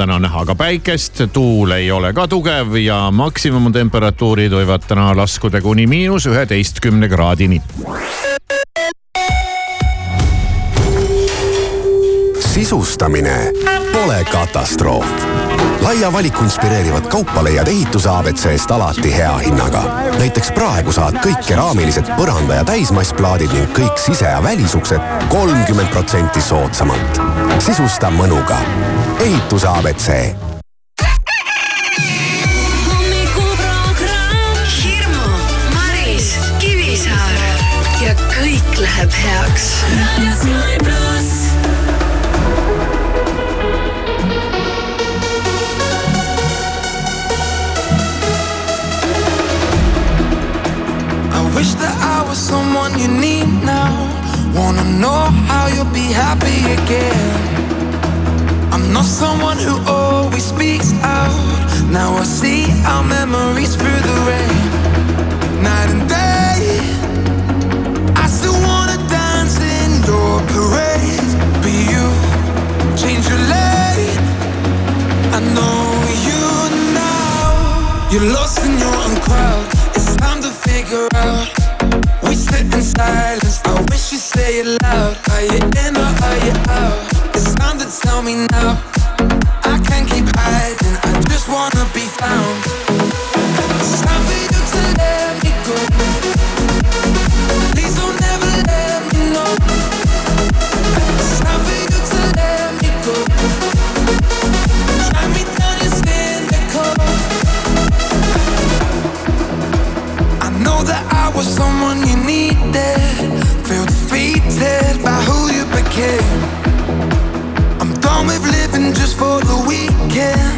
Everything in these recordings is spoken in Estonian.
täna näha ka päikest, tuul ei ole ka tugev ja maksimumtemperatuurid võivad täna laskuda kuni miinus üheteistkümne kraadini. sisustamine pole katastroof. laia valiku inspireerivat kaupa leiad ehituse abc-st alati hea hinnaga. näiteks praegu saad kõik keraamilised põranda- ja täismassplaadid ning kõik sise- ja välisuksed kolmkümmend protsenti soodsamalt. sisusta mõnuga. Ehituse abc ja kõik läheb heaks. I wish that I was someone you need now. Wanna know how you'll be happy again. I'm not someone who always speaks out. Now I see our memories through the rain. Night and day. I still wanna dance in your parade. But you change your lane. I know you now. You're lost in your own crowd. It's time to figure out. We sit in silence. I wish you say it loud. Are you me now. I can't keep hiding. I just wanna be found. It's time for you to let me go. Please don't ever let me know. It's time for you to let me go. Me down cynical. I know that I was someone you needed. Feel defeated by who you became. care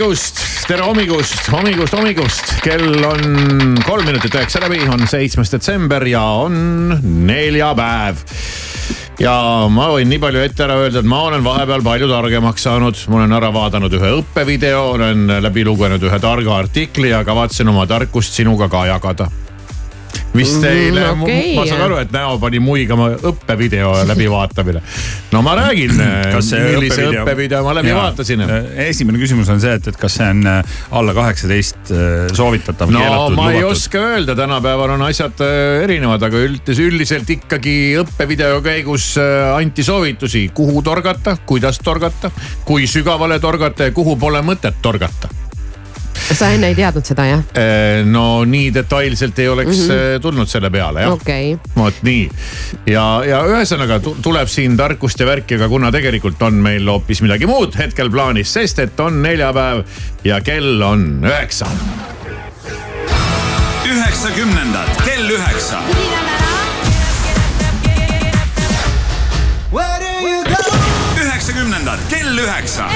hommikust, tere hommikust, hommikust, hommikust. kell on kolm minutit üheksa läbi, on seitsmes detsember ja on neljapäev. Ja ma võin nii palju ette ära öelda, et ma olen vahepeal palju targemaks saanud, ma olen ära vaadanud ühe õppevideo, olen läbi lugenud ühe targa artikli ja kavatsen oma tarkust sinuga ka jagada vist teile Mm, okei. ma saan aru, et näo pani muigama õppevideo läbivaatamine. no ma räägin, see millise õppevideo ma läbi Jaa. vaatasin. esimene küsimus on see, et, et kas see on äh, alla kaheksateist äh, soovitatav, no keelatud, ma ei lubatud? oska öelda, tänapäeval on asjad äh, erinevad, aga üldiselt, üldiselt ikkagi õppevideo käigus äh, anti soovitusi, kuhu torgata, kuidas torgata, kui sügavale torgata ja kuhu pole mõtet torgata sa enne ei teadnud seda jah? no nii detailselt ei oleks mm -hmm. tulnud selle peale jah okei okay. vot nii ja, ja ühesõnaga tu- tuleb siin tarkust ja värki, aga kuna tegelikult on meil hoopis midagi muud hetkel plaanis, sest et on neljapäev ja kell on üheksa. üheksakümnendad kell üheksa. üheksakümnendad kell üheksa.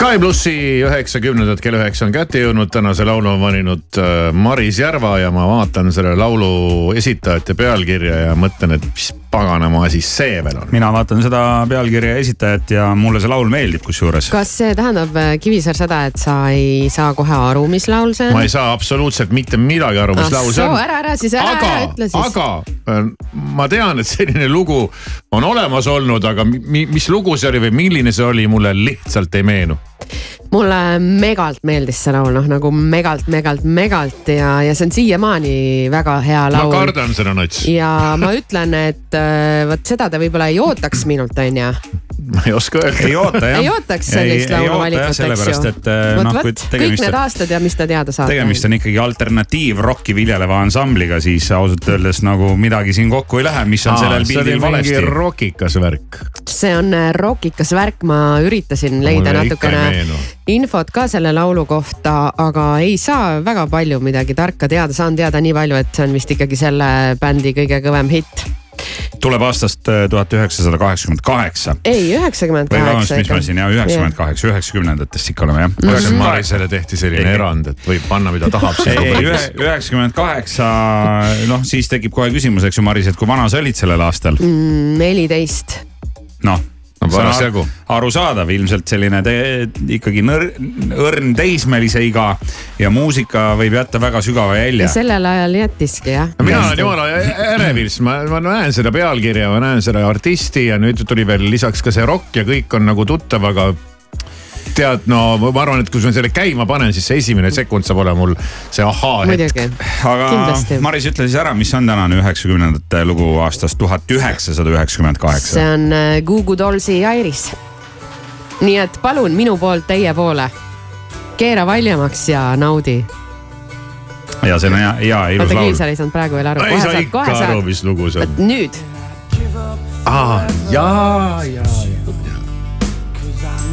Sky plussi üheksakümnendad kell üheksa on kätte jõudnud, tänase laulu on valinud äh, Maris Järva ja ma vaatan selle laulu esitajate pealkirja ja mõtlen, et mis paganama asi see veel on. mina vaatan seda pealkirja esitajat ja mulle see laul meeldib kusjuures. kas see tähendab, Kivisäär, seda, et sa ei saa kohe aru, mis laul see on? ma ei saa absoluutselt mitte midagi aru, mis Ah laul see on. ära, ära siis, ära, ära ütle siis. aga äh, ma tean, et selline lugu on olemas olnud, aga mi, mis lugu see oli või milline see oli, mulle lihtsalt ei meenu. Mulle megalt meeldis see laul, noh nagu megalt, megalt, megalt ja, ja see on siiamaani väga hea ma laul. kardan seda nats, ja ma ütlen, et äh, vot seda te võib-olla ei ootaks minult, on ju. Ma ei oska öelda. ei oota jah. ei ootaks sellist lauluvalikut, eks ju. sellepärast, et äh, vot, noh, kui vot kõik tegemist need aastad ja mis te teada saate. tegemist on ikkagi alternatiivrocki viljeleva ansambliga, siis ausalt öeldes nagu midagi siin kokku ei lähe, mis on sellel see oli pildil valesti. rokikas värk. see on äh, rokikas värk, ma üritasin leida Mulle natukene infot ka selle laulu kohta, aga ei saa väga palju midagi tarka teada, saan teada nii palju, et see on vist ikkagi selle bändi kõige kõvem hitt. Tuleb aastast äh, tuhat üheksasada kaheksakümmend kaheksa. ei, üheksakümmend või vabandust, kaheksa mis ma siin jah, üheksakümmend kaheksa, üheksakümnendatest ikka oleme jah. Mhm. kas Marisele tehti selline Ei. erand, et võib panna, mida tahab ei, ei ühe- üheksakümmend kaheksa, noh siis tekib kohe küsimus, eks ju, Maris, et kui vana sa olid sellel aastal? Mm, neliteist noh No parasjagu. arusaadav, ilmselt selline te, ikkagi nõr, õrn teismelise iga ja muusika võib jätta väga sügava jälje ja. sellel ajal jättiski jah. no mina olen jumala ärevil, sest ma, ma näen seda pealkirja, ma näen seda artisti ja nüüd tuli veel lisaks ka see rokk ja kõik on nagu tuttav, aga tead, no ma arvan, et kui ma selle käima panen, siis see esimene sekund saab olema mul see ahaa-hetk. muidugi, aga kindlasti. Maris, ütle siis ära, mis on tänane üheksakümnendate lugu aastast tuhat üheksasada üheksakümmend see kaheksa. on äh, Goo Goo Dollsi Iris. nii et palun minu poolt teie poole. keera valjemaks ja naudi. ja see on hea, hea ilus laul Kivisaar ei saanud praegu veel aru. ei saa ikka aru, mis lugu see on. nüüd aa, jaa, jaa.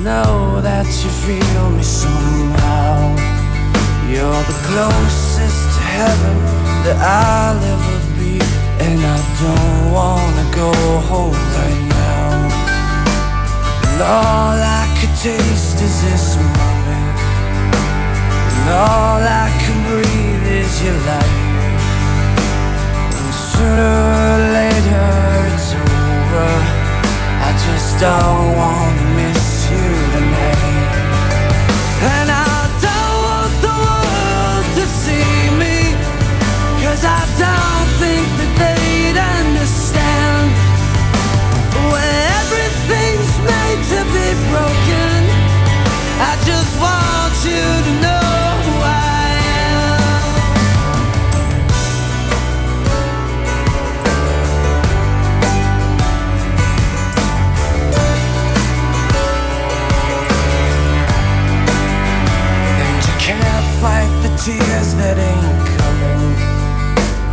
Know that you feel me somehow. You're the closest to heaven that I'll ever be, and I don't wanna go home right now. And all I could taste is this moment, and all I can breathe is your life. And sooner or later it's over. I just don't wanna tears that ain't coming.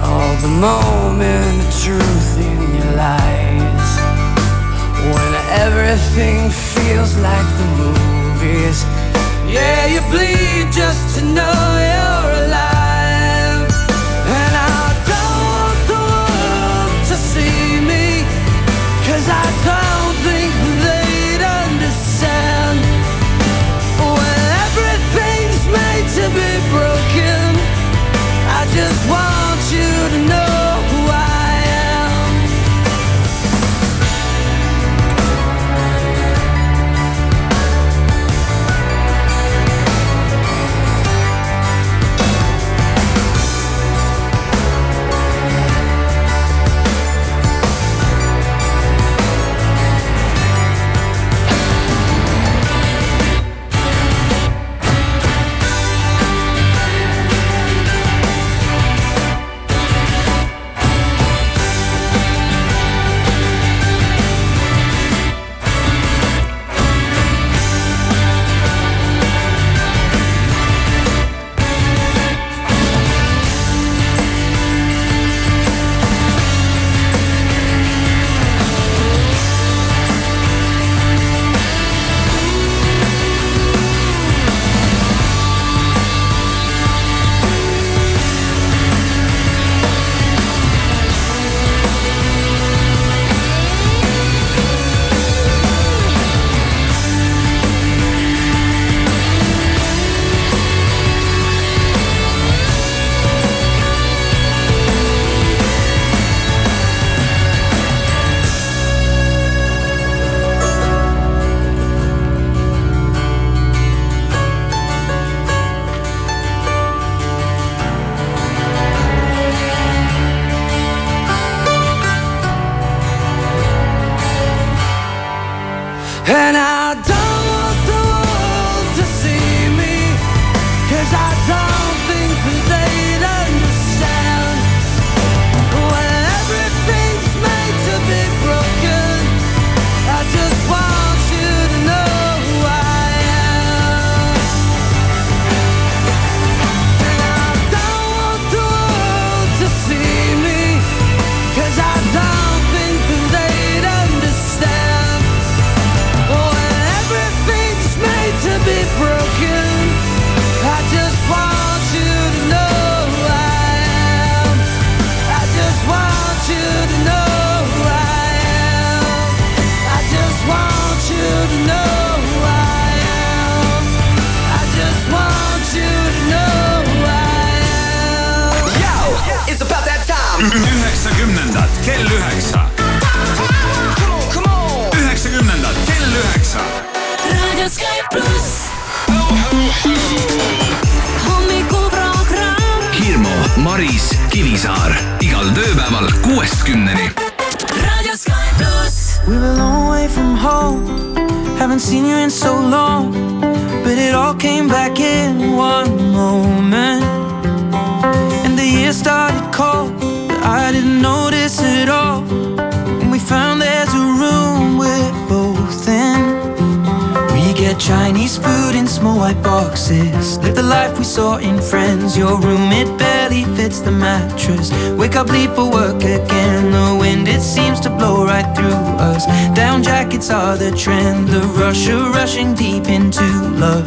All the moment of truth in your lies. When everything feels like the movies. Yeah, you bleed just to know you're alive. Leave for work again. The wind, it seems to blow right through us. Down jackets are the trend. The rush rushing deep into love.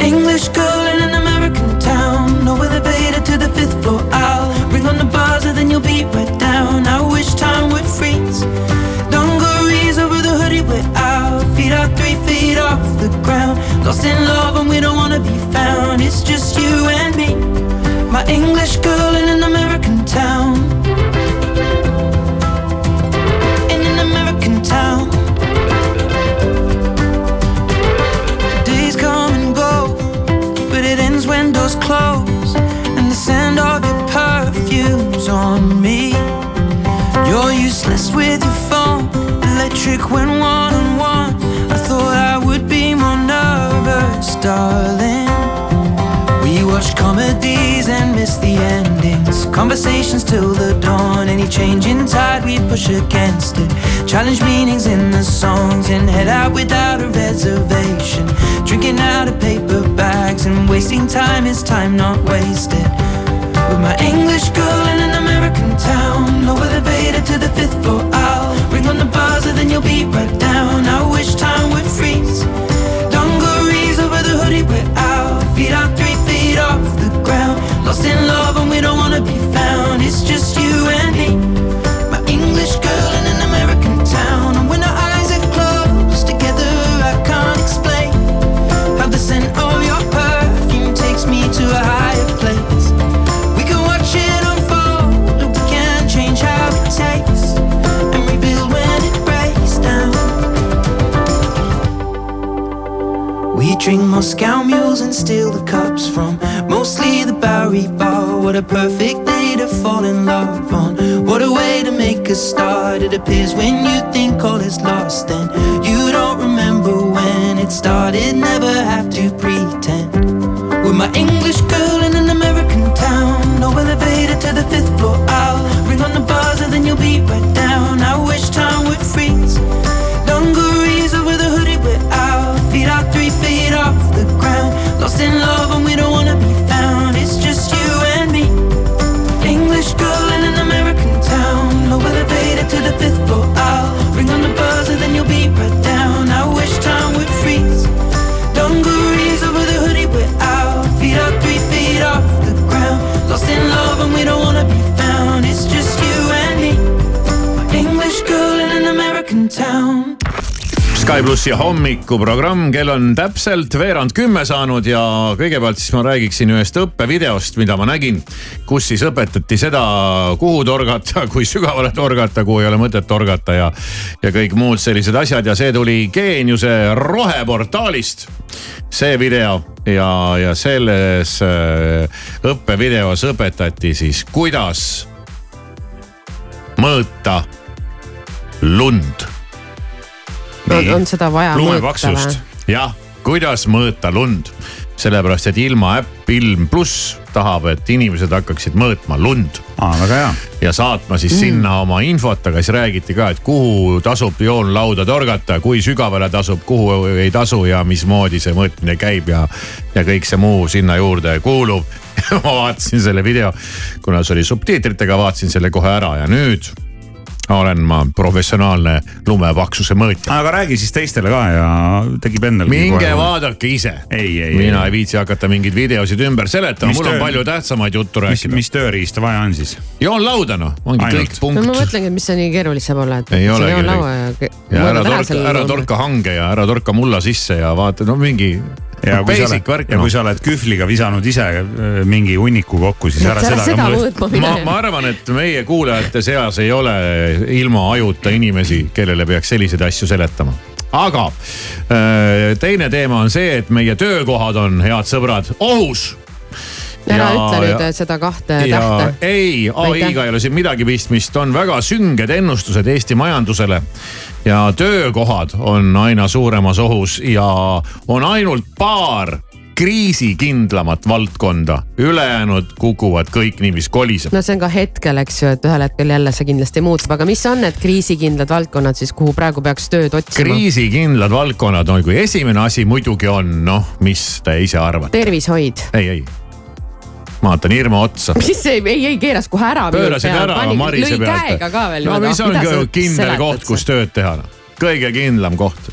English girl in an American town. No elevator to the fifth floor. I'll ring on the buzzer, then you'll be right down. I wish time would freeze. Dungarees over the hoodie we're out. Feet are three feet off the ground. Lost in love and we don't wanna be found. It's just you and me. My English useless with your phone, electric when one on one. I thought I would be more nervous, darling. We watch comedies and miss the endings. Conversations till the dawn. Any change in tide, we push against it. Challenge meanings in the songs and head out without a reservation. Drinking out of paper bags and wasting time is time not wasted. With my English girl in an American town. No elevator to the fifth floor. I'll ring on the buzzer, then you'll be right down. I wish time would freeze. Dungarees over the hoodie, we're out. Feet are three feet off the ground. Lost in love and we don't wanna be found. It's just you and me. Drink Moscow mules and steal the cups from mostly the Bowery Bar. What a perfect day to fall in love on. What a way to make a start. It appears when you think all is lost, then you don't remember when it started. Never have to pretend. With my English girl in an American town. No elevator to the fifth floor. I'll ring on the buzzer, then you'll be right down. In love Sky plussi hommikuprogramm, kell on täpselt veerand kümme saanud ja kõigepealt siis ma räägiksin ühest õppevideost, mida ma nägin. kus siis õpetati seda, kuhu torgata, kui sügavale torgata, kuhu ei ole mõtet torgata ja, ja kõik muud sellised asjad ja see tuli Geeniuse roheportaalist. see video ja, ja selles äh, õppevideos õpetati siis, kuidas mõõta lund on, on seda vaja mõõta või?. jah, kuidas mõõta lund, sellepärast et ilmaäpp Ilm pluss tahab, et inimesed hakkaksid mõõtma lund aa, väga hea. ja saatma siis mm. sinna oma infot, aga siis räägiti ka, et kuhu tasub joonlauda torgata, kui sügavale tasub, kuhu ei tasu ja mismoodi see mõõtmine käib ja, ja kõik see muu sinna juurde kuulub. ma vaatasin selle video, kuna see oli subtiitritega, vaatasin selle kohe ära ja nüüd olen ma professionaalne lumepaksuse mõõtja. aga räägi siis teistele ka ja tekib endal. minge vaadake ise. Mina ei. ei viitsi hakata mingeid videosid ümber seletama, Mis mul on töö- palju tähtsamaid juttu mis, rääkida. mis tööriista vaja on siis? joonlauda noh, ongi Ainult. kõik no ma punkt. mõtlengi, et mis see nii keeruline saab olla, et. Ei olegi ja ära torka, ära torka hange ja ära torka mulla sisse ja vaata, no mingi ja kui sa basic oled, ja kui noh. sa oled kühvliga visanud ise äh, mingi hunniku kokku, siis ära seda, seda ka mõõt. mõõtma ma, ma arvan, et meie kuulajate seas ei ole ilma ajuta inimesi, kellele peaks selliseid asju seletama aga äh, teine teema on see, et meie töökohad on, head sõbrad, ohus ära Ja- ütle nüüd ja- seda kahte ja tähte. ei, ai-ga ei ole siin midagi pistmist, on väga sünged ennustused Eesti majandusele. ja töökohad on aina suuremas ohus ja on ainult paar kriisikindlamat valdkonda, ülejäänud kukuvad kõik niiviisi, koliseb. no see on ka hetkel, eks ju, et ühel hetkel jälle see kindlasti muutub, aga mis on need kriisikindlad valdkonnad siis, kuhu praegu peaks tööd otsima? kriisikindlad valdkonnad on, kui esimene asi muidugi on, noh, mis te ise arvate? tervishoid. ei, ei. Ma vaatan Irma otsa. mis see, ei, ei keeras kohe ära. pöörasid ära Marise lõi käega pealt. ka veel. no mis on kindel koht, kus tööd teha, noh. kõige kindlam koht.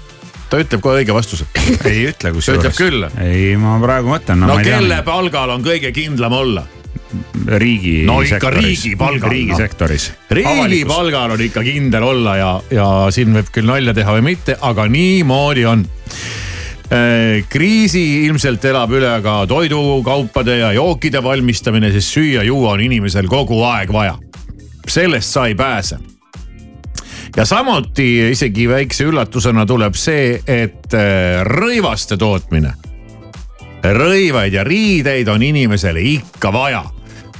ta ütleb kohe õige vastuse. ei ütle kusjuures. Ütleb küll. ei, ma praegu mõtlen no,. no kelle palgal on kõige kindlam olla? riigi. No ikka riigi palgal, riigisektoris. riigi palgal on ikka kindel olla ja, ja siin võib küll nalja teha või mitte, aga niimoodi on. Kriisi ilmselt elab üle ka toidukaupade ja jookide valmistamine, sest süüa-juua on inimesel kogu aeg vaja. sellest sa ei pääse ja samuti isegi väikse üllatusena tuleb see, et äh, rõivaste tootmine, rõivaid ja riideid on inimesele ikka vaja.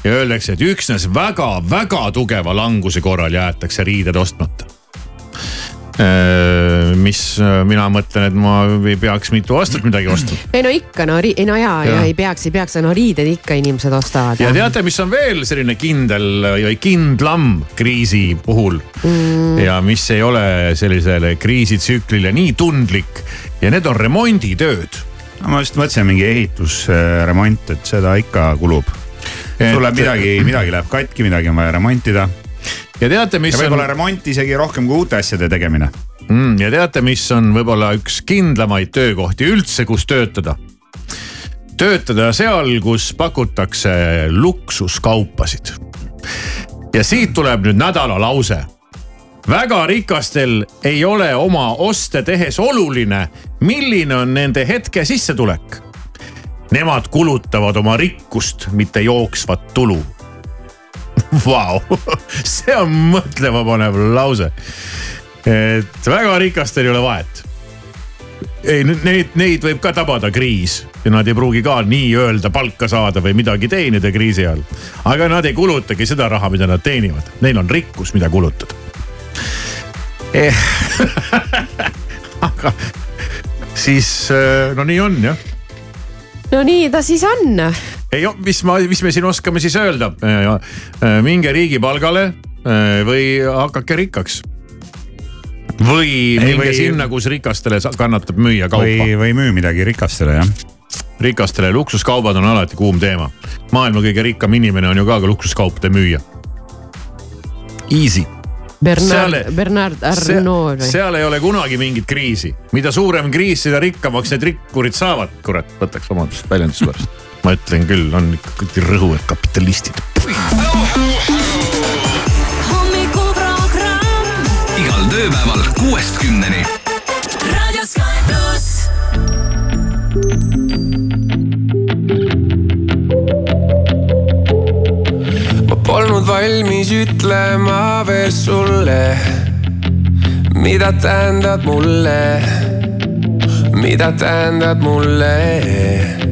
ja öeldakse, et üksnes väga-väga tugeva languse korral jäetakse riided ostmata. Mis äh, mina mõtlen, et ma ei peaks mitu aastat midagi ostma. ei no ikka, no, ei no ja, ja, ja ei peaks, ei peaks, no riided ikka inimesed ostavad. ja teate, mis on veel selline kindel või kindlam kriisi puhul mm. ja mis ei ole sellisele kriisitsüklile nii tundlik ja need on remonditööd. ma just mõtlesin mingi ehitusremont, et seda ikka kulub. sul läheb midagi, midagi läheb katki, midagi on vaja remontida. Ja teate, mis ja on võib-olla remont isegi rohkem kui uute asjade tegemine. mm, ja teate, mis on võib-olla üks kindlamaid töökohti üldse, kus töötada? töötada seal, kus pakutakse luksuskaupasid. ja siit tuleb nüüd nädala lause. väga rikastel ei ole oma oste tehes oluline, milline on nende hetke sissetulek. Nemad kulutavad oma rikkust, mitte jooksvat tulu. Vau, see on mõtlemapanev lause et väga rikastel ei ole vahet. ei, neid, neid võib ka tabada kriis ja nad ei pruugi ka nii-öelda palka saada või midagi teenida kriisi ajal. aga nad ei kulutagi seda raha, mida nad teenivad, neil on rikkus, mida kulutada eh. aga siis no nii on jah no nii ta siis on. ei, mis ma, mis me siin oskame siis öelda? minge riigipalgale eh, või hakake rikkaks. või minge või- sinna, kus rikastele kannatab müüa kaupa või, või müü midagi rikastele jah. rikastele luksuskaubad on alati kuum teema. maailma kõige rikkam inimene on ju ka luksuskaupade müüja. Easy. Bernard Bernard Se Arnault või? seal ei ole kunagi mingit kriisi, mida suurem kriis, seda rikkamaks need rikkurid saavad, kurat, võtaks vabandust väljenduse pärast. Ma ütlen küll, on ikka kõik rõhu, et kapitalistid. igal tööpäeval kuuest kümneni. Raadio Sky pluss. ma polnud valmis ütlema veel sulle, mida tähendad mulle, mida tähendad mulle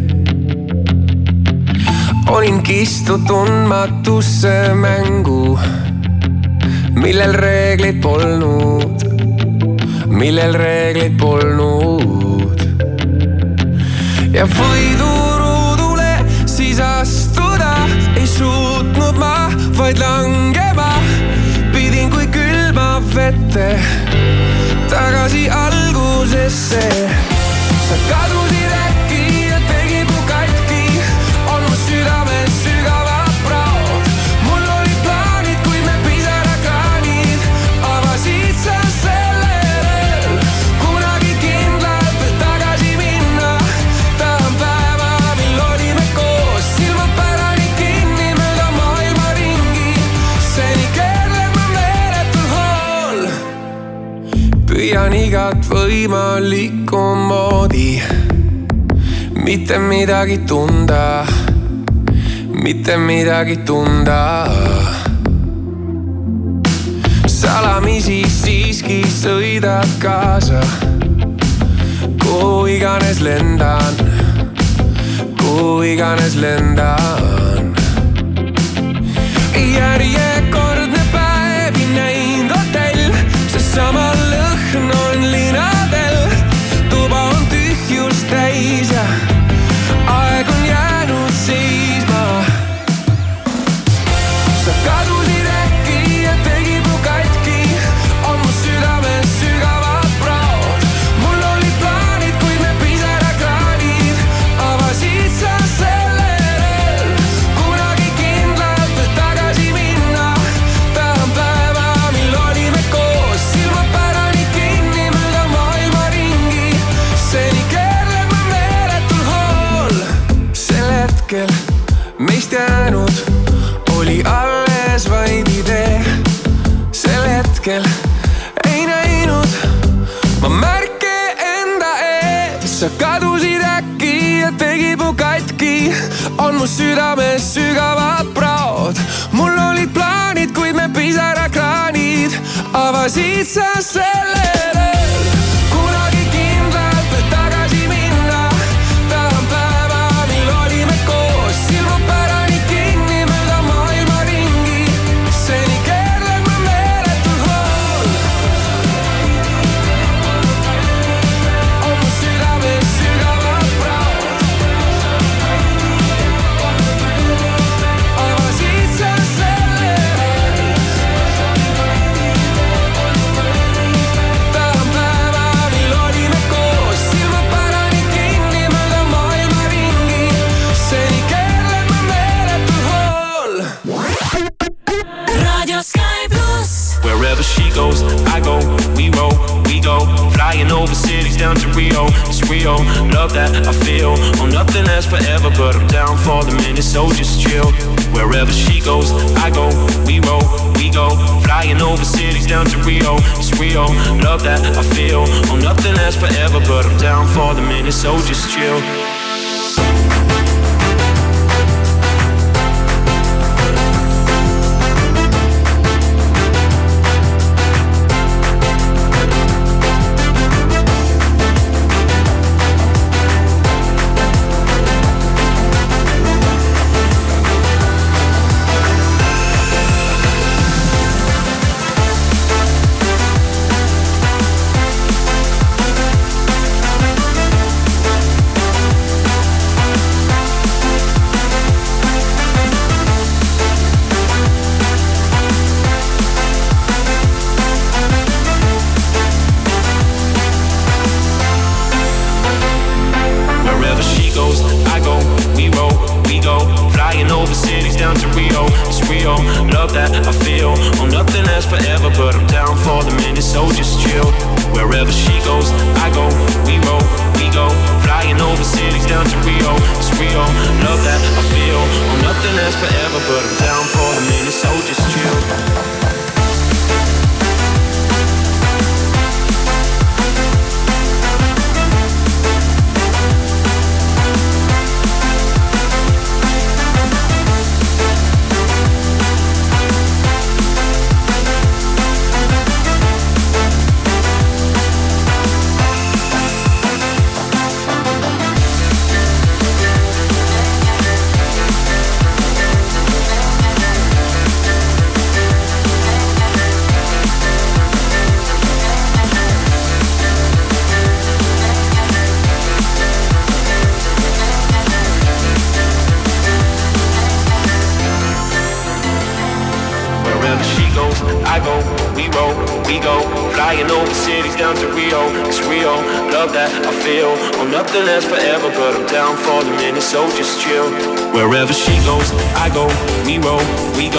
olin kistu tundmatusse mängu, millel reegleid polnud, millel reegleid polnud. ja võiduruudule siis astuda ei suutnud ma, vaid langema pidin kui külma vette tagasi algusesse. sa kadusid. igat võimalikku moodi. mitte midagi tunda, mitte midagi tunda. salamisi siiski sõidad kaasa, kuhu iganes lendan, kuhu iganes lendan. järjekordne päevi näinud hotell, seesama lõhn on.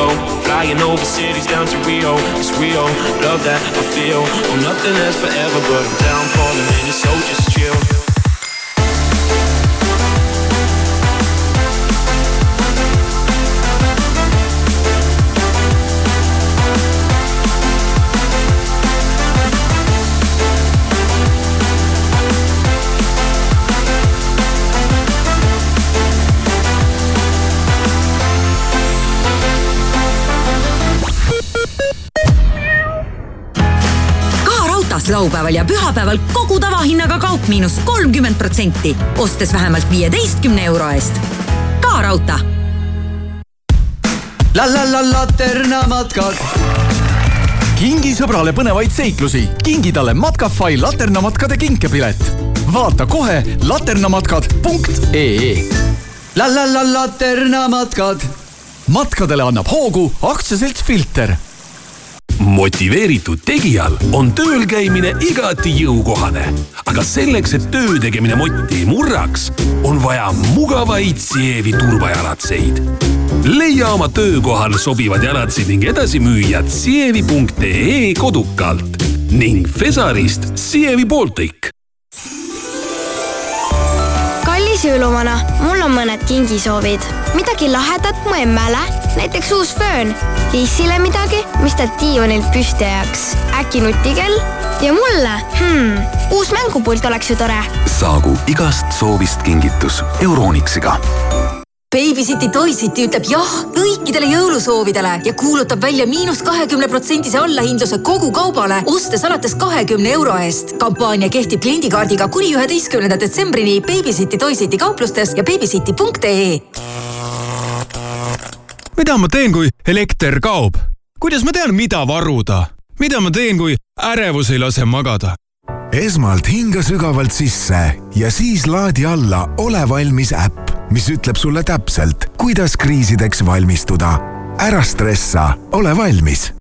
Go. Flying over cities down to Rio. It's real, love that I feel. Oh, nothing lasts forever, but I'm down for the minute, so just chill. Laupäeval ja pühapäeval kogu tavahinnaga kaup miinus kolmkümmend protsenti, ostes vähemalt viieteistkümne euro eest. ka raudtee. la la la Laterna matkad. kingi sõbrale põnevaid seiklusi, kingi talle Matkafai laternamatkade kinkepilet. vaata kohe laternamatkad.ee. la la la Laterna matkad. matkadele annab hoogu aktsiaselts Filter motiveeritud tegijal on tööl käimine igati jõukohane, aga selleks, et töö tegemine motti ei murraks, on vaja mugavaid Sievi turvajalatseid. leia oma töökohal sobivad jalatsid ning edasi müüjad sievi.ee kodukalt ning Fesarist Sievi Baltic kallis jõuluvana, mul on mõned kingisoovid. midagi lahedat mu emmele, näiteks uus föön. Liisile midagi, mis tal diivanilt püsti ajaks. äkki nutikell? ja mulle hmm,, uus mängupult oleks ju tore. saagu igast soovist kingitus Euronixiga Babycity Toy City ütleb jah kõikidele jõulusoovidele ja kuulutab välja miinus kahekümne protsendise allahindluse kogu kaubale, ostes alates kahekümne euro eest. kampaania kehtib kliendikaardiga kuni üheteistkümnenda detsembrini Babycity Toy City kauplustes ja babycity.ee. mida ma teen, kui elekter kaob? kuidas ma tean, mida varuda? mida ma teen, kui ärevus ei lase magada? esmalt hinga sügavalt sisse ja siis laadi alla Ole valmis äpp, mis ütleb sulle täpselt, kuidas kriisideks valmistuda. ära stressa, ole valmis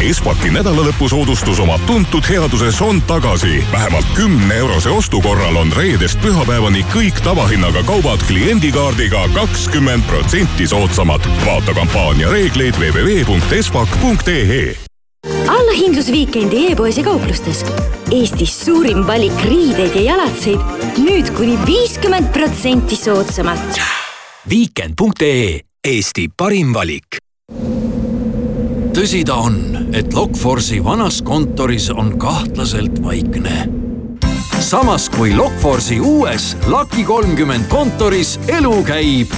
Espaki nädalalõpusoodustus oma tuntud headuses on tagasi. vähemalt kümne eurose ostu korral on reedest pühapäevani kõik tavahinnaga kaubad kliendikaardiga kakskümmend protsenti soodsamad. vaata kampaania reegleid www.espak.ee allahindlusviikendi e-poes ja kauplustes. Eestis suurim valik riideid ja jalatseid nüüd kuni viiskümmend protsenti soodsamalt. Viikend.ee, Eesti parim valik tõsi ta on, et Lokforce'i vanas kontoris on kahtlaselt vaikne. samas kui Lokforce'i uues Lucky kolmkümmend kontoris elu käib.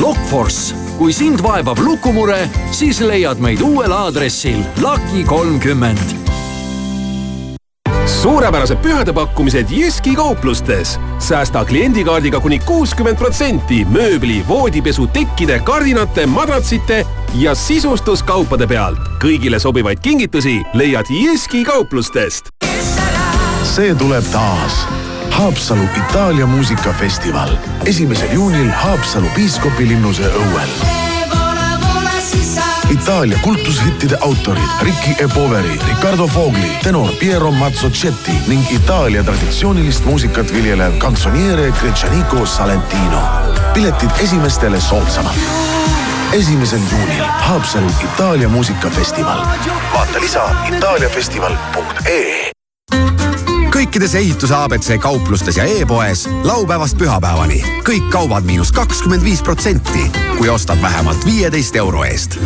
Lokforce, kui sind vaevab lukumure, siis leiad meid uuel aadressil Lucky kolmkümmend suurepärased pühadepakkumised Jyski kauplustes. säästa kliendikaardiga kuni kuuskümmend protsenti mööbli, voodipesu, tekkide, kardinate, madratsite ja sisustuskaupade pealt. kõigile sobivaid kingitusi leiad Jyski kauplustest. see tuleb taas. Haapsalu Itaalia muusikafestival esimesel juunil Haapsalu piiskopilinnuse õuel Itaalia kultushittide autorid Ricky E. Poveri, Riccardo Fogli, tenor Piero Mazzocetti ning Itaalia traditsioonilist muusikat viljelev kantsoniere Gretšaniko Salentino. piletid esimestele soodsamalt. esimesel juunil Haapsalu Itaalia muusikafestival. vaata lisa itaaliafestival.ee kõikides ehituse abc kauplustes ja e-poes laupäevast pühapäevani. kõik kaubad miinus kakskümmend viis protsenti, kui ostad vähemalt viieteist euro eest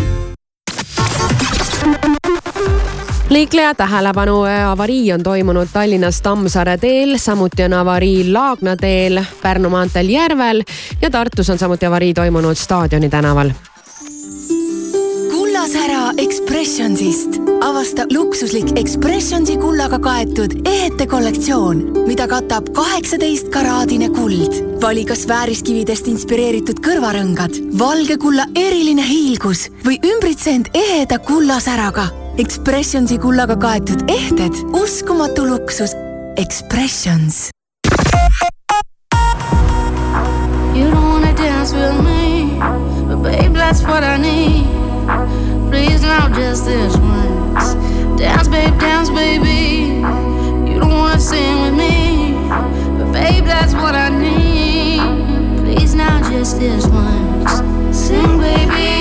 liikleja tähelepanu, avarii on toimunud Tallinnas Tammsaare teel, samuti on avarii Laagna teel, Pärnu maanteel Järvel ja Tartus on samuti avarii toimunud Staadioni tänaval kullasära Expressionsist. avasta luksuslik Expressionsi kullaga kaetud ehete kollektsioon, mida katab kaheksateist karaadine kuld. vali kas vääriskividest inspireeritud kõrvarõngad, valge kulla eriline hiilgus või ümbritse end eheda kullasäraga. Expressionsi kullaga kaetud ehted, uskumatu luksus. Expressions. You don't wanna dance with me, but babe, that's what I need. Please now just this once. Dance, babe, dance, baby. You don't wanna sing with me, but babe, that's what I need. Please now just this once. Sing, baby.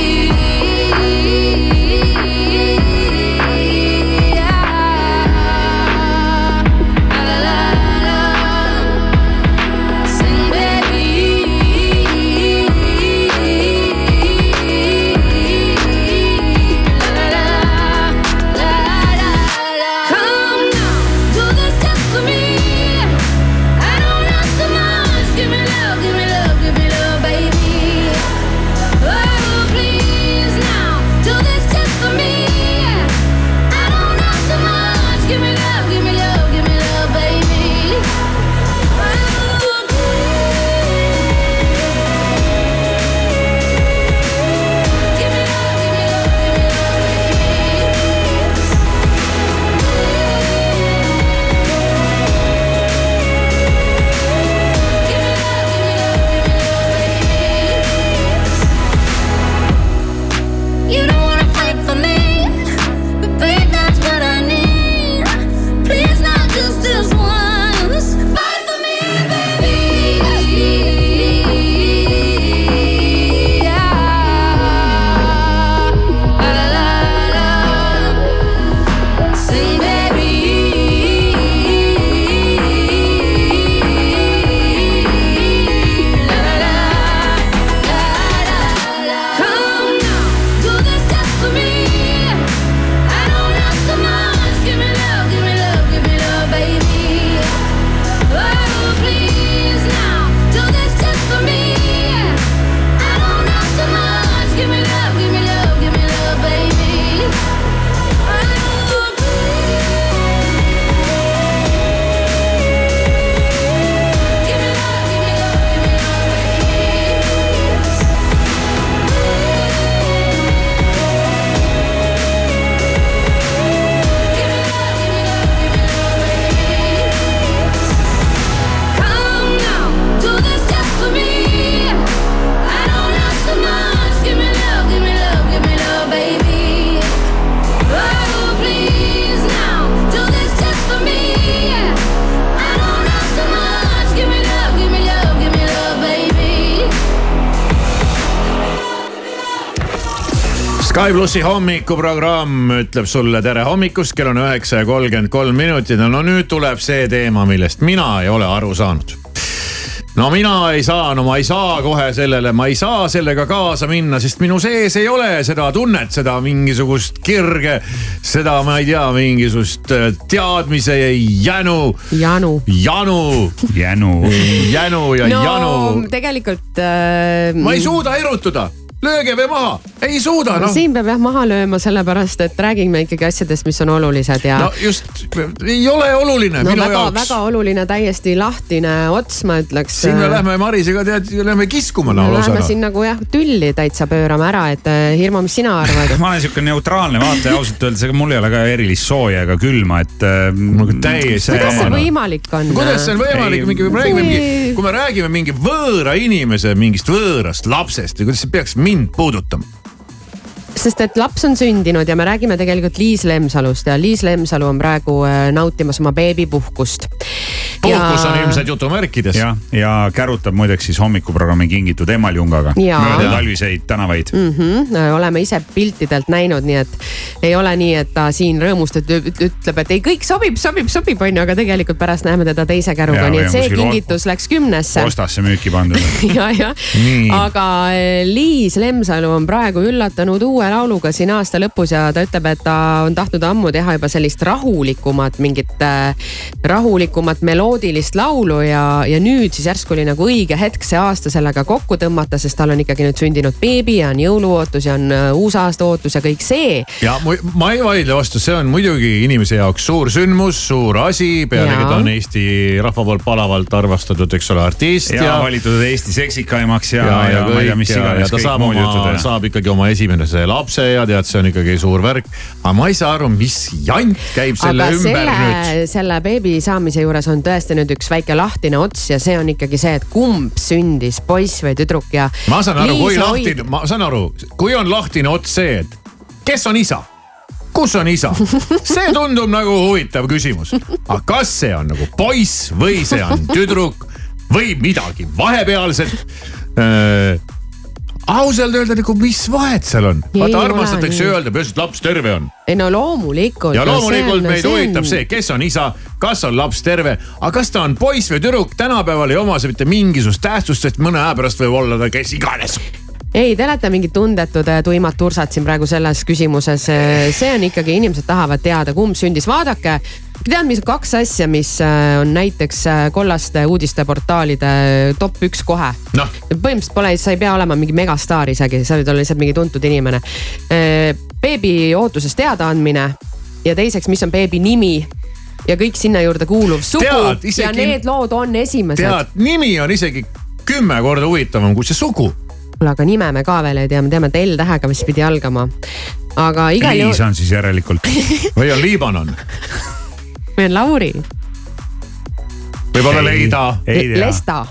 Sky plussi hommikuprogramm ütleb sulle tere hommikust, kell on üheksa ja kolmkümmend kolm minutit ja no nüüd tuleb see teema, millest mina ei ole aru saanud. no mina ei saa, no ma ei saa kohe sellele, ma ei saa sellega kaasa minna, sest minu sees ei ole seda tunnet, seda mingisugust kirge, seda ma ei tea, mingisugust äh, teadmise jänu. janu. janu. jänu. jänu ja no, janu. tegelikult äh,. ma ei suuda erutuda lööge või maha, ei suuda noh. siin peab jah maha lööma, sellepärast et räägime ikkagi asjadest, mis on olulised ja. no just, ei ole oluline no, minu väga, jaoks. väga oluline, täiesti lahtine ots, ma ütleks. siin me lähme Marisega tead, lähme kiskuma lausa. Lähme siin nagu jah, tülli täitsa pöörame ära, et äh, Hirmu, mis sina arvad? ma olen sihuke neutraalne vaataja ausalt öeldes, ega mul ei ole ka erilist sooja ega külma, et äh,. täiesti. kuidas see võimalik on? kuidas see on võimalik, mingi, me räägime mingi, kui me räägime mingi võõra inimese mingist võõrast lapsest ja kuidas see peaks mind puudutama? sest et laps on sündinud ja me räägime tegelikult Liis Lemsalust ja Liis Lemsalu on praegu äh, nautimas oma beebipuhkust. Puhkus ja... on ilmselt jutumärkides. ja, ja kärutab muideks siis hommikuprogrammi kingitud Emaljungaga mööda talviseid tänavaid mm. -hmm. oleme ise piltidelt näinud, nii et ei ole nii, et ta siin rõõmustab, ütleb, et ei, kõik sobib, sobib, sobib, onju, aga tegelikult pärast näeme teda teise käruga, nii et see kingitus läks kümnesse. ostasse müüki pandud ja, ja, aga äh, Liis Lemsalu on praegu üllatanud uue lauluga siin aasta lõpus ja ta ütleb, et ta on tahtnud ammu teha juba sellist rahulikumat, mingit äh, rahulikumat meloodilist laulu ja, ja nüüd siis järsku oli nagu õige hetk see aasta sellega kokku tõmmata, sest tal on ikkagi nüüd sündinud beebi ja on jõuluootus ja on äh, uusaasta ootus ja kõik see. ja ma ei vaidle vastu, see on muidugi inimese jaoks suur sündmus, suur asi, pealegi ta on Eesti rahva poolt palavalt armastatud, eks ole, artist. ja, ja valitud Eesti seksikaimaks ja, ja, ja, ja ma ei tea, mis iganes. ta saab oma, saab ikkagi oma esimese lapse ja tead, see on ikkagi suur värk. aga ma ei saa aru, mis jant käib selle aga ümber selle, nüüd. selle beebi saamise juures on tõesti nüüd üks väike lahtine ots ja see on ikkagi see, et kumb sündis, poiss või tüdruk ja. ma saan aru, kui lahtine, ma saan aru, kui on lahtine ots see, et kes on isa kus on isa? see tundub nagu huvitav küsimus. aga kas see on nagu poiss või see on tüdruk või midagi vahepealset äh, ausalt öelda nagu, mis vahet seal on? vaata armastatakse öelda, peaasi, et laps terve on. ei no loomulikult. ja loomulikult no, meid on... huvitab see, kes on isa, kas on laps terve, aga kas ta on poiss või tüdruk, tänapäeval ei oma see mitte mingisugust tähtsust, sest mõne aja pärast võib olla ta kes iganes ei, te olete mingid tundetud äh, tuimad tursad siin praegu selles küsimuses. see on ikkagi, inimesed tahavad teada, kumb sündis, vaadake. Tead, mis kaks asja, mis äh, on näiteks äh, kollaste uudisteportaalide top üks kohe no.. põhimõtteliselt pole, sa ei pea olema mingi megastaar isegi, sa võid olla lihtsalt mingi tuntud inimene. beebi ootusest teadaandmine ja teiseks, mis on beebi nimi ja kõik sinna juurde kuuluv sugu tead, isegi, ja need lood on esimesed. tead, nimi on isegi kümme korda huvitavam kui see sugu kuule, aga nime me ka veel ei tea, me teame, et L-tähega vist pidi algama. aga igal juhul. Liis on siis järelikult või on Liibanon või on Lauri. võib-olla Leida. Lesta.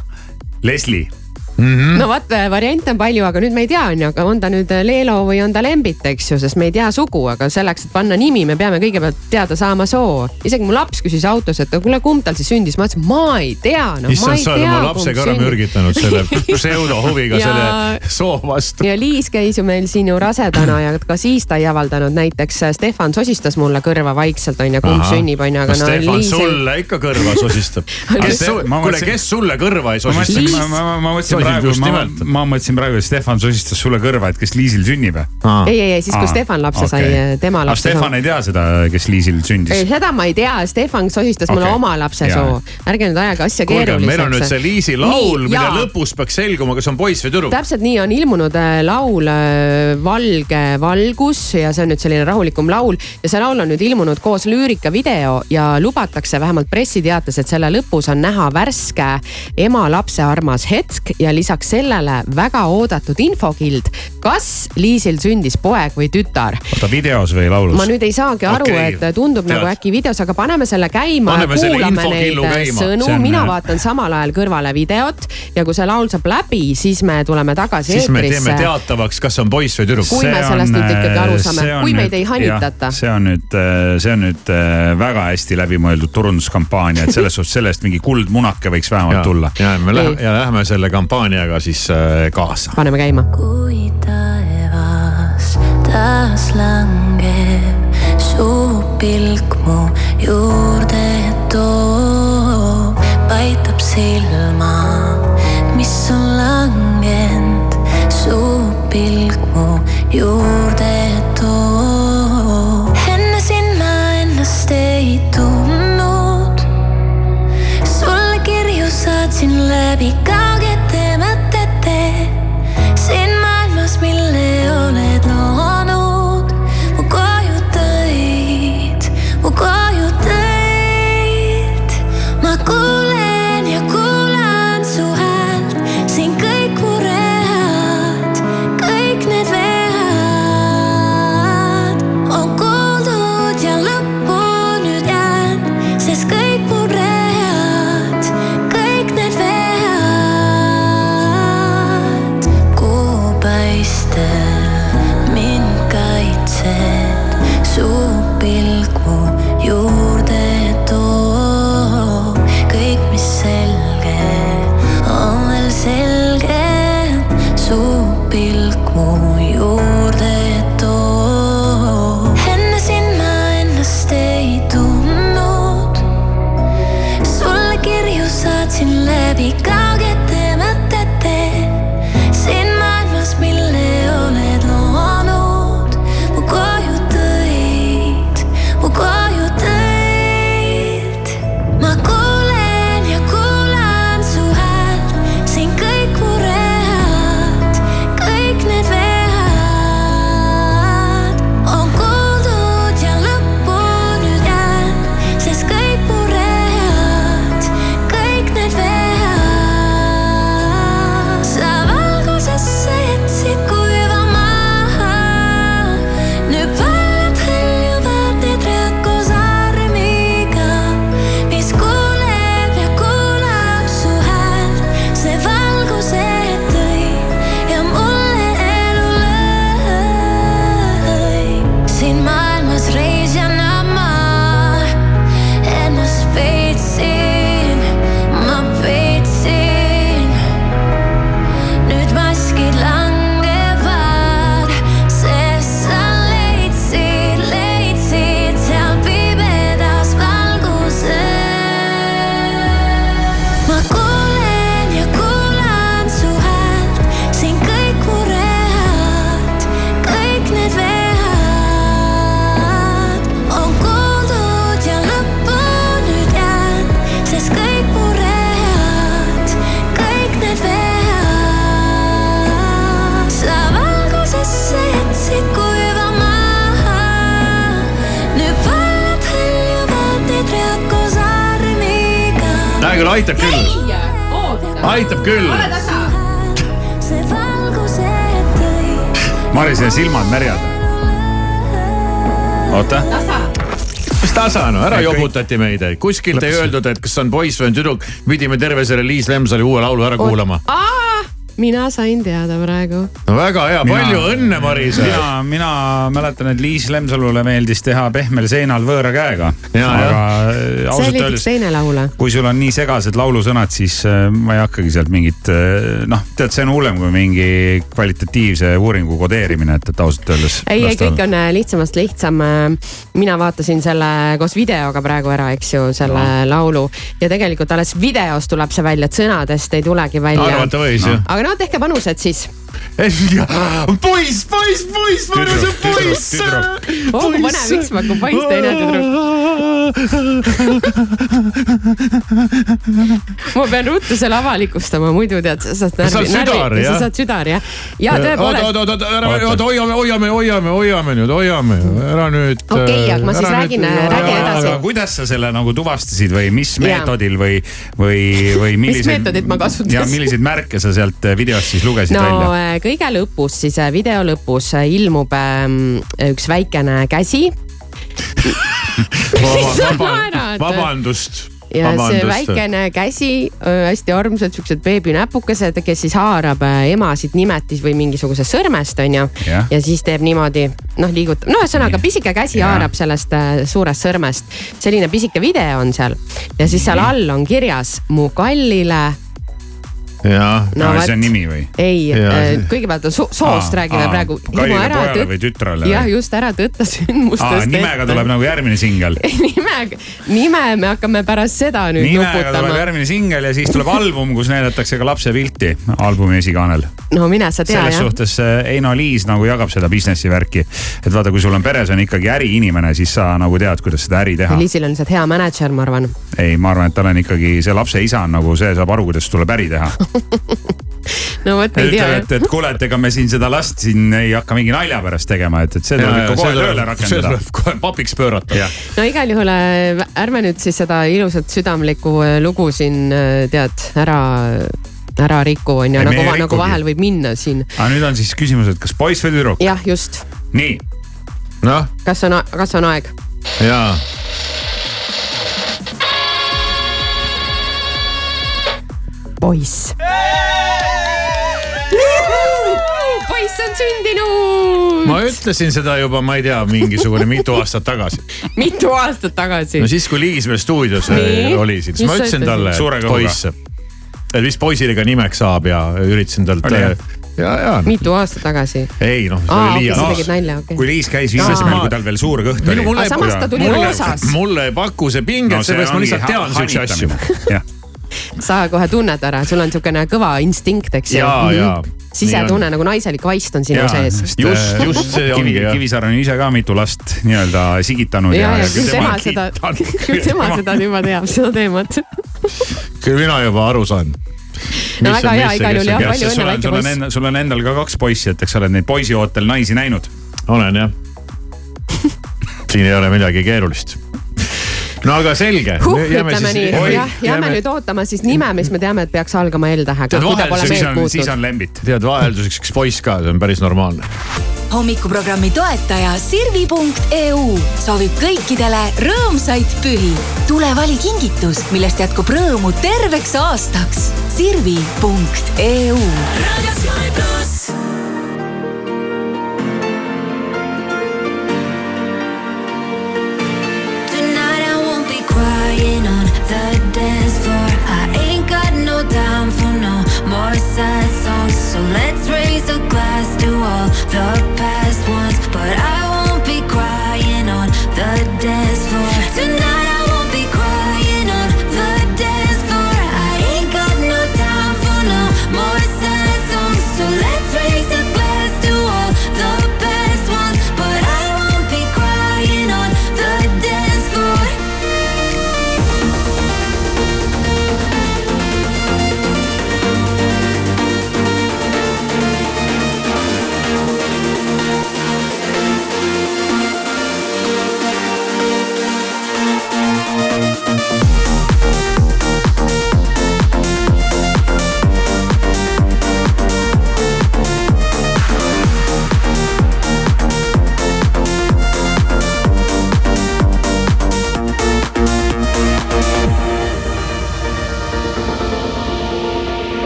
Leslie Mm -hmm. no vot, variante on palju, aga nüüd me ei tea, on ju, aga on ta nüüd Leelo või on ta Lembit, eks ju, sest me ei tea sugu, aga selleks, et panna nimi, me peame kõigepealt teada saama soo. isegi mu laps küsis autos, et kuule, kumb tal siis sündis, ma ütlesin, ma ei tea no,. issand, sa oled oma lapsega ära mürgitanud selle pseudohuviga ja... selle soo vastu. ja Liis käis ju meil siin ju rasedana ja ka siis ta ei avaldanud, näiteks Stefan sosistas mulle kõrva vaikselt, on ju, kumb Aha. sünnib, on ju, aga no. Stefan Liis... sulle ikka kõrva sosistab. kuule, kes sulle kõrva ei sosista? ma mõtlesin praegu, ma, ma mõtlesin praegu, et Stefan sosistas sulle kõrva, et kes Liisil sünnib. ei, ei, ei siis kui Stefan lapse okay. sai, tema lapse. Stefan ei tea seda, kes Liisil sündis. seda ma ei tea, Stefan sosistas okay. mulle oma lapse soo. ärge nüüd ajage asja keeruliseks. meil on nüüd see Liisi laul, mille lõpus peaks selguma, kas on poiss või tüdruk. täpselt nii on ilmunud äh, laul äh, Valge valgus ja see on nüüd selline rahulikum laul ja see laul on nüüd ilmunud koos lüürikavideo ja lubatakse vähemalt pressiteates, et selle lõpus on näha värske ema-lapse armas hetk ja lisaks sellele väga oodatud infokild. kas Liisil sündis poeg või tütar? oota, videos või laulus? ma nüüd ei saagi aru okay., et tundub Tead. nagu äkki videos, aga paneme selle käima kuulame neid käima. sõnu, mina vaatan samal ajal kõrvale videot ja kui see laul saab läbi, siis me tuleme tagasi siis eetrisse. siis me teeme teatavaks, kas on poiss või tüdruk. kui see me sellest on, nüüd ikkagi aru saame, kui meid nüüd, ei hanitata. see on nüüd, see on nüüd äh, väga hästi läbimõeldud turunduskampaania, et selles suhtes selle eest mingi kuldmunake võiks vähemalt ja, tulla. ja me lähme, ja lähme selle kampaaniaga siis äh, kaasa. paneme käima. kui taevas taas langeb, su pilk mu juurde toob, paitab silma, mis on langenud, su pilk mu juurde aitab küll, aitab küll. Marisel silmad märjad. oota. mis tasa no, ära joputati meid, kuskilt ei öeldud, et kas on poiss või on tüdruk. pidime terve selle Liis Lemsali uue laulu ära kuulama. mina sain teada praegu. no väga hea, palju õnne, Maris. mina, mina mäletan, et Liis Lemsalule meeldis teha pehmel seinal võõra käega. Ja, aga ausalt öeldes, teine laul. kui sul on nii segased laulusõnad, siis äh, ma ei hakkagi sealt mingit, noh, tead, see on hullem kui mingi kvalitatiivse uuringu kodeerimine, et, et ausalt öeldes. ei, ei kõik on äh, lihtsamast lihtsam. mina vaatasin selle koos videoga praegu ära, eks ju, selle no. laulu ja tegelikult alles videos tuleb see välja, et sõnadest ei tulegi välja. arvata võis ju. aga no tehke panused siis. poiss, poiss, poiss, ma arvan, see on poiss. oh kui põnev, miks ma kui poiss teine tüdruk. ma pean ruttu selle avalikustama, muidu tead, sa saad Sa saad närvi, südar, närvi, jah? sa saad südar jah. ja oota, tõepoolest, oota, oota, ära, oota, hoiame, hoiame, hoiame, hoiame nüüd, hoiame, ära nüüd. Okei, aga ma siis räägin, räägin edasi. aga kuidas sa selle nagu tuvastasid või mis meetodil või, või, või milliseid. meetodit ma kasutasin? ja milliseid märke sa sealt videost siis lugesid välja? Äh, kõige lõpus siis äh, video lõpus äh, ilmub ähm, üks väikene käsi. naerad? vabandust. ja see väikene käsi, hästi armsad siuksed beebinäpukesed, kes siis haarab äh, emasid nimetis või mingisugusest sõrmest, onju. Ja siis teeb niimoodi, noh liigutab, no ühesõnaga pisike käsi Jah. haarab sellest äh, suurest sõrmest. selline pisike video on seal ja siis seal all on kirjas mu kallile No see on nimi või? ei, kõigepealt on so soost Aa, räägime aa, praegu. kallile pojale või tütrele või? jah, just ära tõtta sündmustest. nimega tuleb nagu järgmine singel. nimega, nime me hakkame pärast seda nüüd nimega tuleb nuputama. järgmine singel ja siis tuleb album, kus näidatakse ka lapse pilti albumi esikaanel. no mine sa tea selles jah. suhtes äh, Eino Liis nagu jagab seda business'i värki. et vaata, kui sul on peres on ikkagi äriinimene, siis sa nagu tead, kuidas seda äri teha. Liisil on lihtsalt hea mänedžer, ma arvan. ei, ma arvan, et tal on ikkagi see lapse isa on nagu see saab aru, kuidas tuleb äri teha. no vot, ei tea et, et kuule, et ega me siin seda last siin ei hakka mingi nalja pärast tegema, et, et see tuleb ikka kohe tööle rakendada kohe papiks pöörata. no igal juhul äh, ärme nüüd siis seda ilusat südamlikku äh, lugu siin äh, tead ära, ära riku on ju, nagu nagu rikugi. vahel võib minna siin. aga nüüd on siis küsimus, et kas poiss või tüdruk? jah, just. nii, noh, kas on, kas on aeg? jaa. poiss. poiss on sündinud. ma ütlesin seda juba, ma ei tea, mingisugune mitu aastat tagasi. mitu aastat tagasi no. siis, kui Liis veel stuudios Nii? äh, oli siin, siis ma ütlesin talle, et poiss, et mis poisile ka nimeks saab ja üritasin talt. Oli ja ja, mitu aastat tagasi? ei noh, see aa, oli liialt tegid nalja, okei kui. Liis käis viimasel Aa. kui tal veel suur kõht oli. samas ta tuli roosas. mulle ei paku see pinget no,, seepärast ma lihtsalt tean siukseid asju. Sa kohe tunned ära, sul on siukene kõva instinkt, eks ju. Jaa, jaa. sisetunne nagu naiselik vaist on sinu sees. Just- just see ongi, Kivi. Kivisaar on ise ka mitu last nii-öelda sigitanud ja, ja, ja küll tema seda, küll tema seda juba teab, seda teemat. küll mina juba aru saan. no väga hea, igal juhul jah, palju õnne, sul on, väike sul on poiss. endal, sul on endal ka kaks poissi, et eks sa oled neid poisiootel naisi näinud. olen jah. siin ei ole midagi keerulist. No aga selge. huh, ütleme nii, jah, jääme nüüd ootama siis nime, mis me teame, et peaks algama L-tähega, siis on lembit. tead, vahelduseks üks poiss ka, see on päris normaalne. hommikuprogrammi toetaja Sirvi.eu soovib kõikidele rõõmsaid pühi. tule vali kingitus, millest jätkub rõõmu terveks aastaks. Sirvi.eu all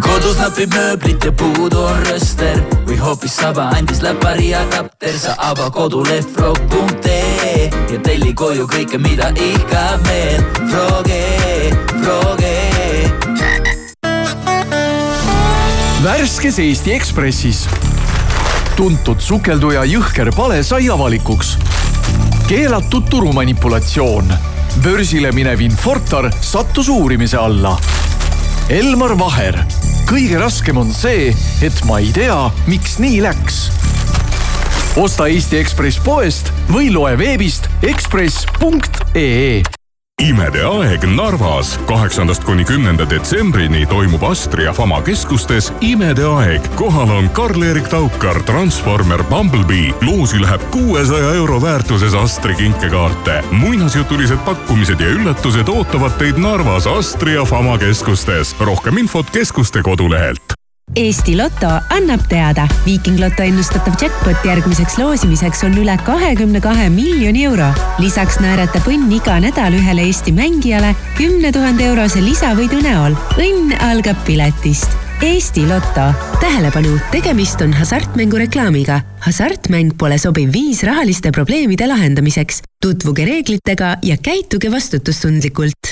kodus napib mööblit ja puudu on rööster või hoopis saba andis läpari adapter, sa ava koduleht frog.ee ja telli koju kõike, mida ihkab meel. Froge, Froge. värskes Eesti Ekspressis tuntud sukelduja jõhker pale sai avalikuks. keelatud turumanipulatsioon. börsile minev Infortar sattus uurimise alla. Elmar Vaher. Kõige raskem on see, et ma ei tea, miks nii läks. osta Eesti Ekspress poest või loe veebist ekspress.ee imede aeg Narvas. kaheksandast kuni kümnenda detsembrini toimub Astria Fama keskustes imede aeg. kohal on Karl-Erik Taukar, Transformer Bumblebee. loosi läheb kuuesaja euro väärtuses Astri kinkekaarte. muinasjutulised pakkumised ja üllatused ootavad teid Narvas Astria Fama keskustes. rohkem infot keskuste kodulehelt. Eesti Loto annab teada, Viiking Loto ennustatav jackpot järgmiseks loosimiseks on üle kahekümne kahe miljoni euro. lisaks naeratab õnn iga nädal ühele Eesti mängijale kümne tuhande eurose lisavõidu näol. õnn algab piletist. Eesti Loto. tähelepanu, tegemist on hasartmängu reklaamiga. hasartmäng pole sobiv viis rahaliste probleemide lahendamiseks. tutvuge reeglitega ja käituge vastutustundlikult.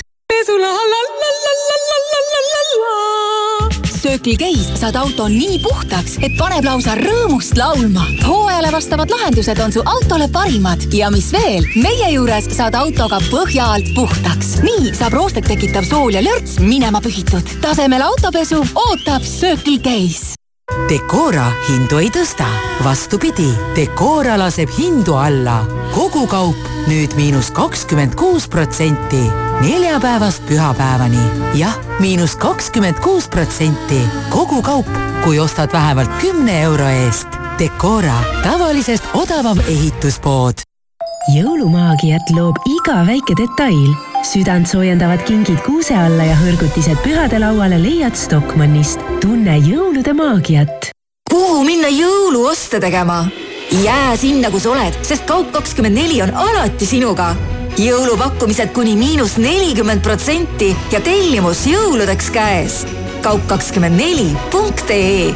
Circle K-s saad auto nii puhtaks, et paneb lausa rõõmust laulma. hooajale vastavad lahendused on su autole parimad ja mis veel, meie juures saad autoga põhja alt puhtaks. nii saab roostet tekitav sool ja lörts minema pühitud. tasemel autopesu ootab Circle K-s. Decora hindu ei tõsta, vastupidi, Decora laseb hindu alla. kogu kaup nüüd miinus kakskümmend kuus protsenti, neljapäevast pühapäevani. jah, miinus kakskümmend kuus protsenti, kogu kaup, kui ostad vähemalt kümne euro eest. Decora, tavalisest odavam ehituspood jõulumaagiat loob iga väike detail. Südantsoojendavad kingid kuuse alla ja hõrgutised pühadelauale leiad Stockmannist. tunne jõulude maagiat. kuhu minna jõuluoste tegema? jää sinna, kus oled, sest Kaup24 on alati sinuga. jõulupakkumised kuni miinus nelikümmend protsenti ja tellimus jõuludeks käes. kaup24.ee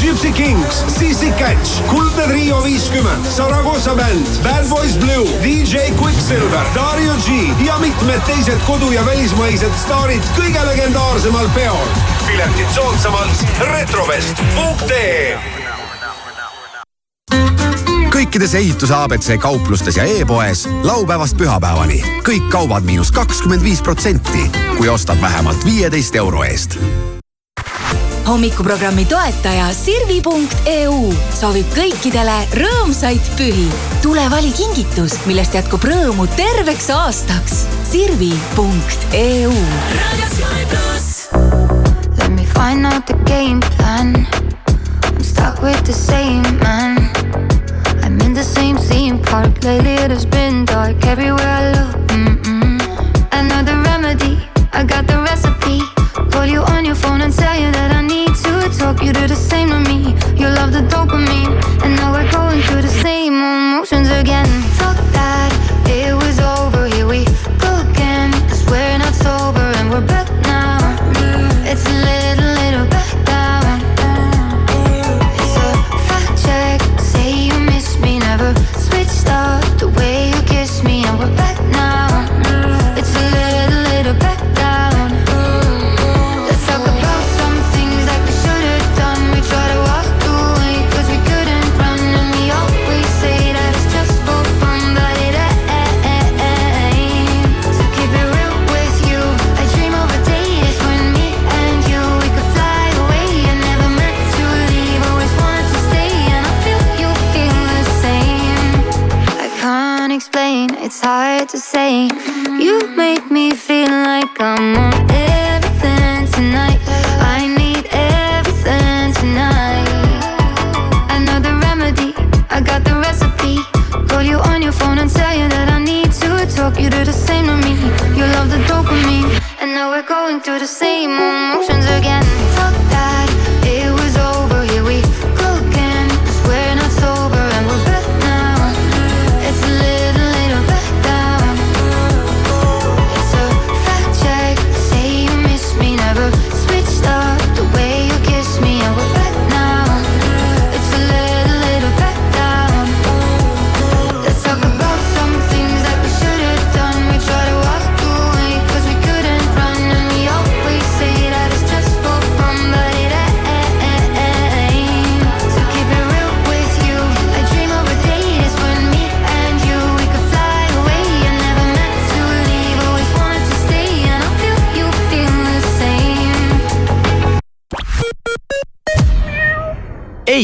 Gypsy Kings, Sissi Catch, Kuldne Trio viiskümmend, Saragossa bänd, Bad Boys Blue, DJ Quicksilver, Dario G ja mitmed teised kodu- ja välismaised staarid kõige legendaarsemal peol. piletid soodsamalt retrovest.ee kõikides ehituse abc kauplustes ja e-poes laupäevast pühapäevani. Kõik kaubad miinus kakskümmend viis protsenti, kui ostad vähemalt viieteist euro eest hommikuprogrammi toetaja Sirvi.eu soovib kõikidele rõõmsaid pühi. tule vali kingitus, millest jätkub rõõmu terveks aastaks. Sirvi.eu. Let me find out the game plan. I'm stuck with the same man. I'm in the same theme park. Lately it has been dark everywhere I look. Mm-mm. Another remedy. I got the recipe. Call you on your phone and tell you that I need to talk. You do the same to me. You love the dopamine. And now we're going through the same emotions again. Fuck that. It was over.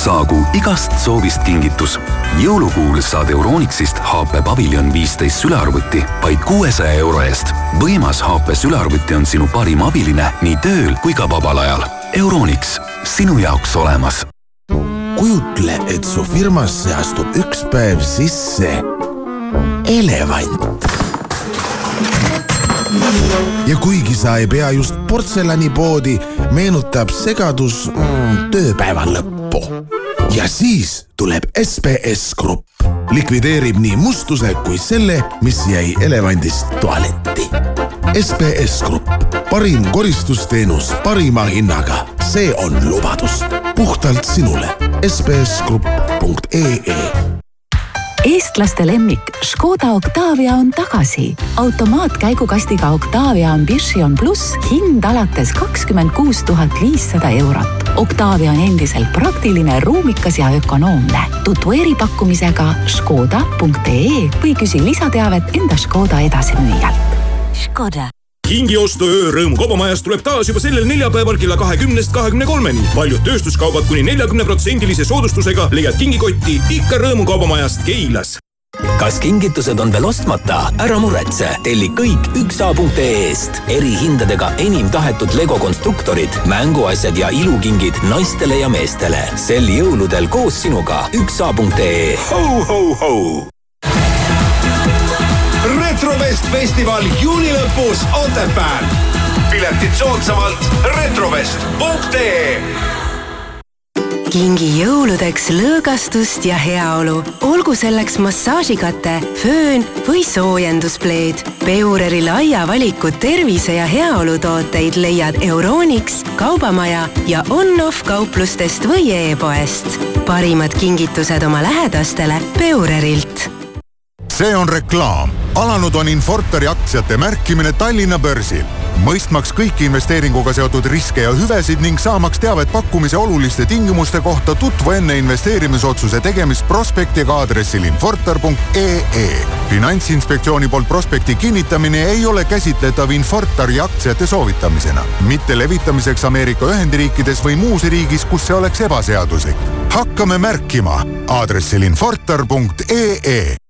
saagu igast soovist kingitus. jõulukuul saad Euronixist HP Pavilion viisteist sülearvuti vaid kuuesaja euro eest. võimas HP sülearvuti on sinu parim abiline nii tööl kui ka vabal ajal. Euronix, sinu jaoks olemas kujutle, et su firmasse astub üks päev sisse elevant. ja kuigi sa ei pea just portselanipoodi, meenutab segadus mm, tööpäeva lõppu. Ja siis tuleb SBS Grupp, likvideerib nii mustuse kui selle, mis jäi elevandist tualetti. SBS Grupp, parim koristusteenus parima hinnaga, see on lubadus. Puhtalt sinule. sbsgrupp.ee eestlaste lemmik Škoda Octavia on tagasi. automaatkäigukastiga Octavia Ambition pluss hind alates kakskümmend kuus tuhat viissada eurot. Octavia on endiselt praktiline, ruumikas ja ökonoomne. tutvu eripakkumisega škoda.ee või küsi lisateavet enda Škoda edasimüüjalt. Škoda kingiostu öörõõm Kaubamajas tuleb taas juba sellel neljapäeval kella kahekümnest kahekümne kolmeni. paljud tööstuskaubad kuni neljakümne protsendilise soodustusega leiad kingikotti ikka Rõõmu Kaubamajast Keilas. kas kingitused on veel ostmata? ära muretse, telli kõik üksa.ee-st. erihindadega enim tahetud Lego konstruktorid, mänguasjad ja ilukingid naistele ja meestele. sel jõuludel koos sinuga üksa.ee. ho-ho-ho. Retrovest festival juuni lõpus Otepääl. piletid soodsamalt retrovest.ee kingi jõuludeks lõõgastust ja heaolu, olgu selleks massaažikate, föön või soojenduspleed. Peureri laia valiku tervise ja heaolutooteid leiad Euronix, Kaubamaja ja on-off kauplustest või e-poest. parimad kingitused oma lähedastele Peurerilt see on reklaam. alanud on Infortari aktsiate märkimine Tallinna börsil. mõistmaks kõiki investeeringuga seotud riske ja hüvesid ning saamaks teavet pakkumise oluliste tingimuste kohta, tutvu enne investeerimisotsuse tegemist prospektiga aadressil infortar.ee. finantsinspektsiooni poolt prospekti kinnitamine ei ole käsitletav Infortari aktsiate soovitamisena, mitte levitamiseks Ameerika Ühendriikides või muus riigis, kus see oleks ebaseaduslik. hakkame märkima aadressil infortar.ee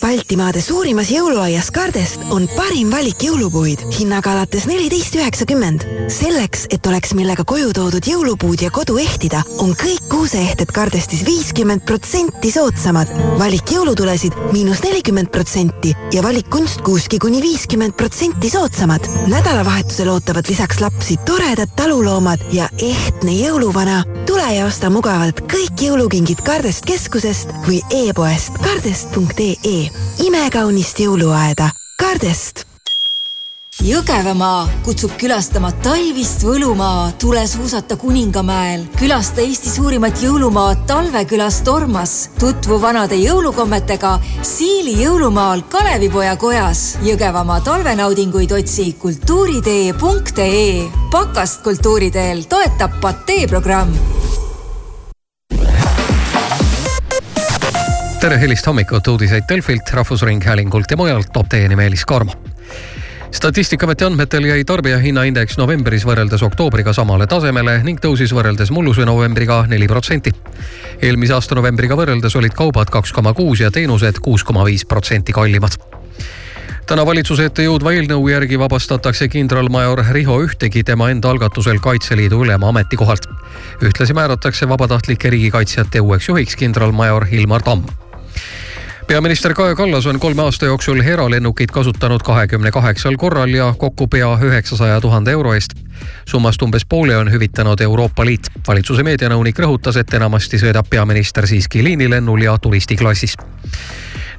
Baltimaade suurimas jõuluaias Kardest on parim valik jõulupuid hinnaga alates neliteist üheksakümmend. selleks, et oleks millega koju toodud jõulupuud ja kodu ehtida, on kõik kuuseehted Kardestis viiskümmend protsenti soodsamad. valik jõulutulesid miinus nelikümmend protsenti ja valik kunstkuuski kuni viiskümmend protsenti soodsamad. nädalavahetusel ootavad lisaks lapsi toredad taluloomad ja ehtne jõuluvana. tule ja osta mugavalt kõik jõulukingid Kardest keskusest või e-poest kardest.ee imekaunist jõuluaeda Kardest. Jõgevamaa kutsub külastama talvist Võlumaa, tule suusata Kuningamäel. külasta Eesti suurimat jõulumaad Talvekülas Tormas. tutvu vanade jõulukommetega Siili jõulumaal Kalevipoja kojas. Jõgevamaa talvenaudinguid otsi kultuuritee.ee. pakast kultuuriteel toetab Patee programm tere hilist hommikut, uudiseid Delfilt, Rahvusringhäälingult ja mujalt toob teieni Meelis Karmo statistikaameti andmetel jäi tarbijahinnaindeks novembris võrreldes oktoobriga samale tasemele ning tõusis võrreldes mulluse novembriga neli protsenti. eelmise aasta novembriga võrreldes olid kaubad kaks koma kuus ja teenused kuus koma viis protsenti kallimad täna valitsuse ette jõudva eelnõu järgi vabastatakse kindralmajor Riho Ühtegi tema enda algatusel Kaitseliidu ülema ametikohalt. ühtlasi määratakse vabatahtlike riigikaitsjate uueks juhiks kindralmajor Ilmar Tamm peaminister Kaja Kallas on kolme aasta jooksul eralennukeid kasutanud kahekümne kaheksal korral ja kokku pea üheksasaja tuhande euro eest. summast umbes poole on hüvitanud Euroopa Liit. valitsuse meedianõunik rõhutas, et enamasti sõidab peaminister siiski liinilennul ja turistiklassis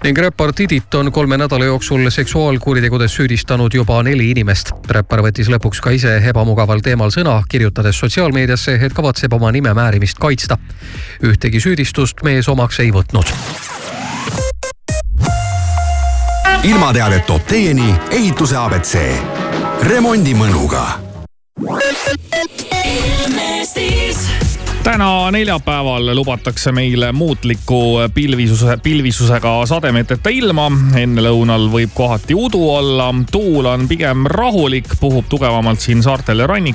ning räppar Didit on kolme nädala jooksul seksuaalkuritegudes süüdistanud juba neli inimest. räppar võttis lõpuks ka ise ebamugaval teemal sõna, kirjutades sotsiaalmeediasse, et kavatseb oma nime määrimist kaitsta. ühtegi süüdistust mees omaks ei võtnud ilmateadet toob teieni ehituse abc. remondi mõnuga. täna neljapäeval lubatakse meile muutliku pilvisuse, pilvisusega sademeteta ilma. ennelõunal võib kohati udu olla, tuul on pigem rahulik, puhub tugevamalt siin saartel ja rannikul